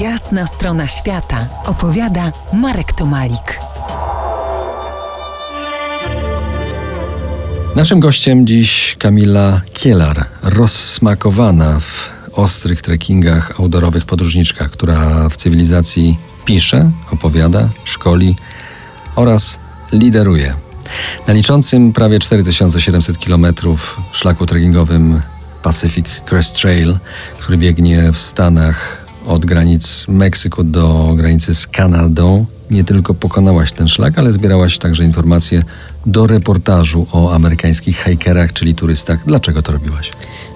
Jasna strona świata opowiada Marek Tomalik. Naszym gościem dziś Kamila Kielar, rozsmakowana w ostrych trekkingach, outdoorowych podróżniczkach, która w cywilizacji pisze, opowiada, szkoli oraz lideruje. Na liczącym prawie 4700 km szlaku trekkingowym Pacific Crest Trail, który biegnie w Stanach od granic Meksyku do granicy z Kanadą, nie tylko pokonałaś ten szlak, ale zbierałaś także informacje do reportażu o amerykańskich hikerach, czyli turystach. Dlaczego to robiłaś?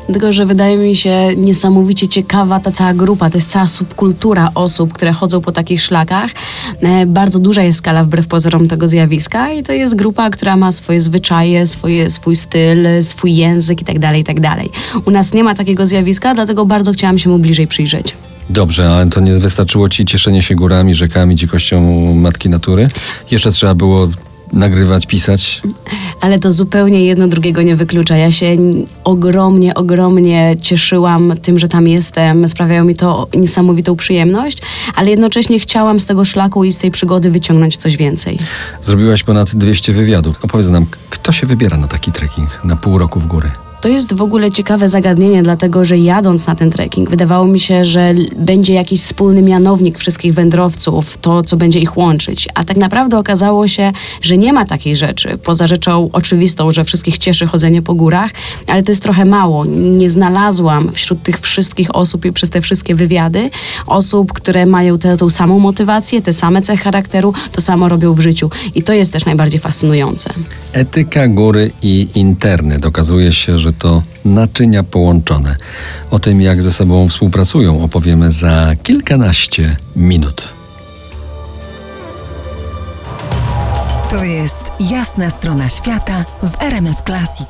Dlatego, że wydaje mi się niesamowicie ciekawa ta cała grupa, to jest cała subkultura osób, które chodzą po takich szlakach. E, bardzo duża jest skala wbrew pozorom tego zjawiska i to jest grupa, która ma swoje zwyczaje, swoje, swój styl, swój język itd., tak itd. Tak U nas nie ma takiego zjawiska, dlatego bardzo chciałam się mu bliżej przyjrzeć. Dobrze, ale to nie wystarczyło ci cieszenie się górami, rzekami, dzikością matki natury? Jeszcze trzeba było nagrywać, pisać? Ale to zupełnie jedno drugiego nie wyklucza. Ja się ogromnie, ogromnie cieszyłam tym, że tam jestem. Sprawiało mi to niesamowitą przyjemność, ale jednocześnie chciałam z tego szlaku i z tej przygody wyciągnąć coś więcej. Zrobiłaś ponad 200 wywiadów. Opowiedz nam, kto się wybiera na taki trekking na pół roku w góry? To jest w ogóle ciekawe zagadnienie, dlatego że jadąc na ten trekking, wydawało mi się, że będzie jakiś wspólny mianownik wszystkich wędrowców, to co będzie ich łączyć. A tak naprawdę okazało się, że nie ma takiej rzeczy. Poza rzeczą oczywistą, że wszystkich cieszy chodzenie po górach, ale to jest trochę mało. Nie znalazłam wśród tych wszystkich osób i przez te wszystkie wywiady osób, które mają tę, samą motywację, te same cechy charakteru, to samo robią w życiu. I to jest też najbardziej fascynujące. Etyka góry i internet. Okazuje się, to naczynia połączone. O tym, jak ze sobą współpracują, opowiemy za kilkanaście minut. To jest jasna strona świata w RMS Classic.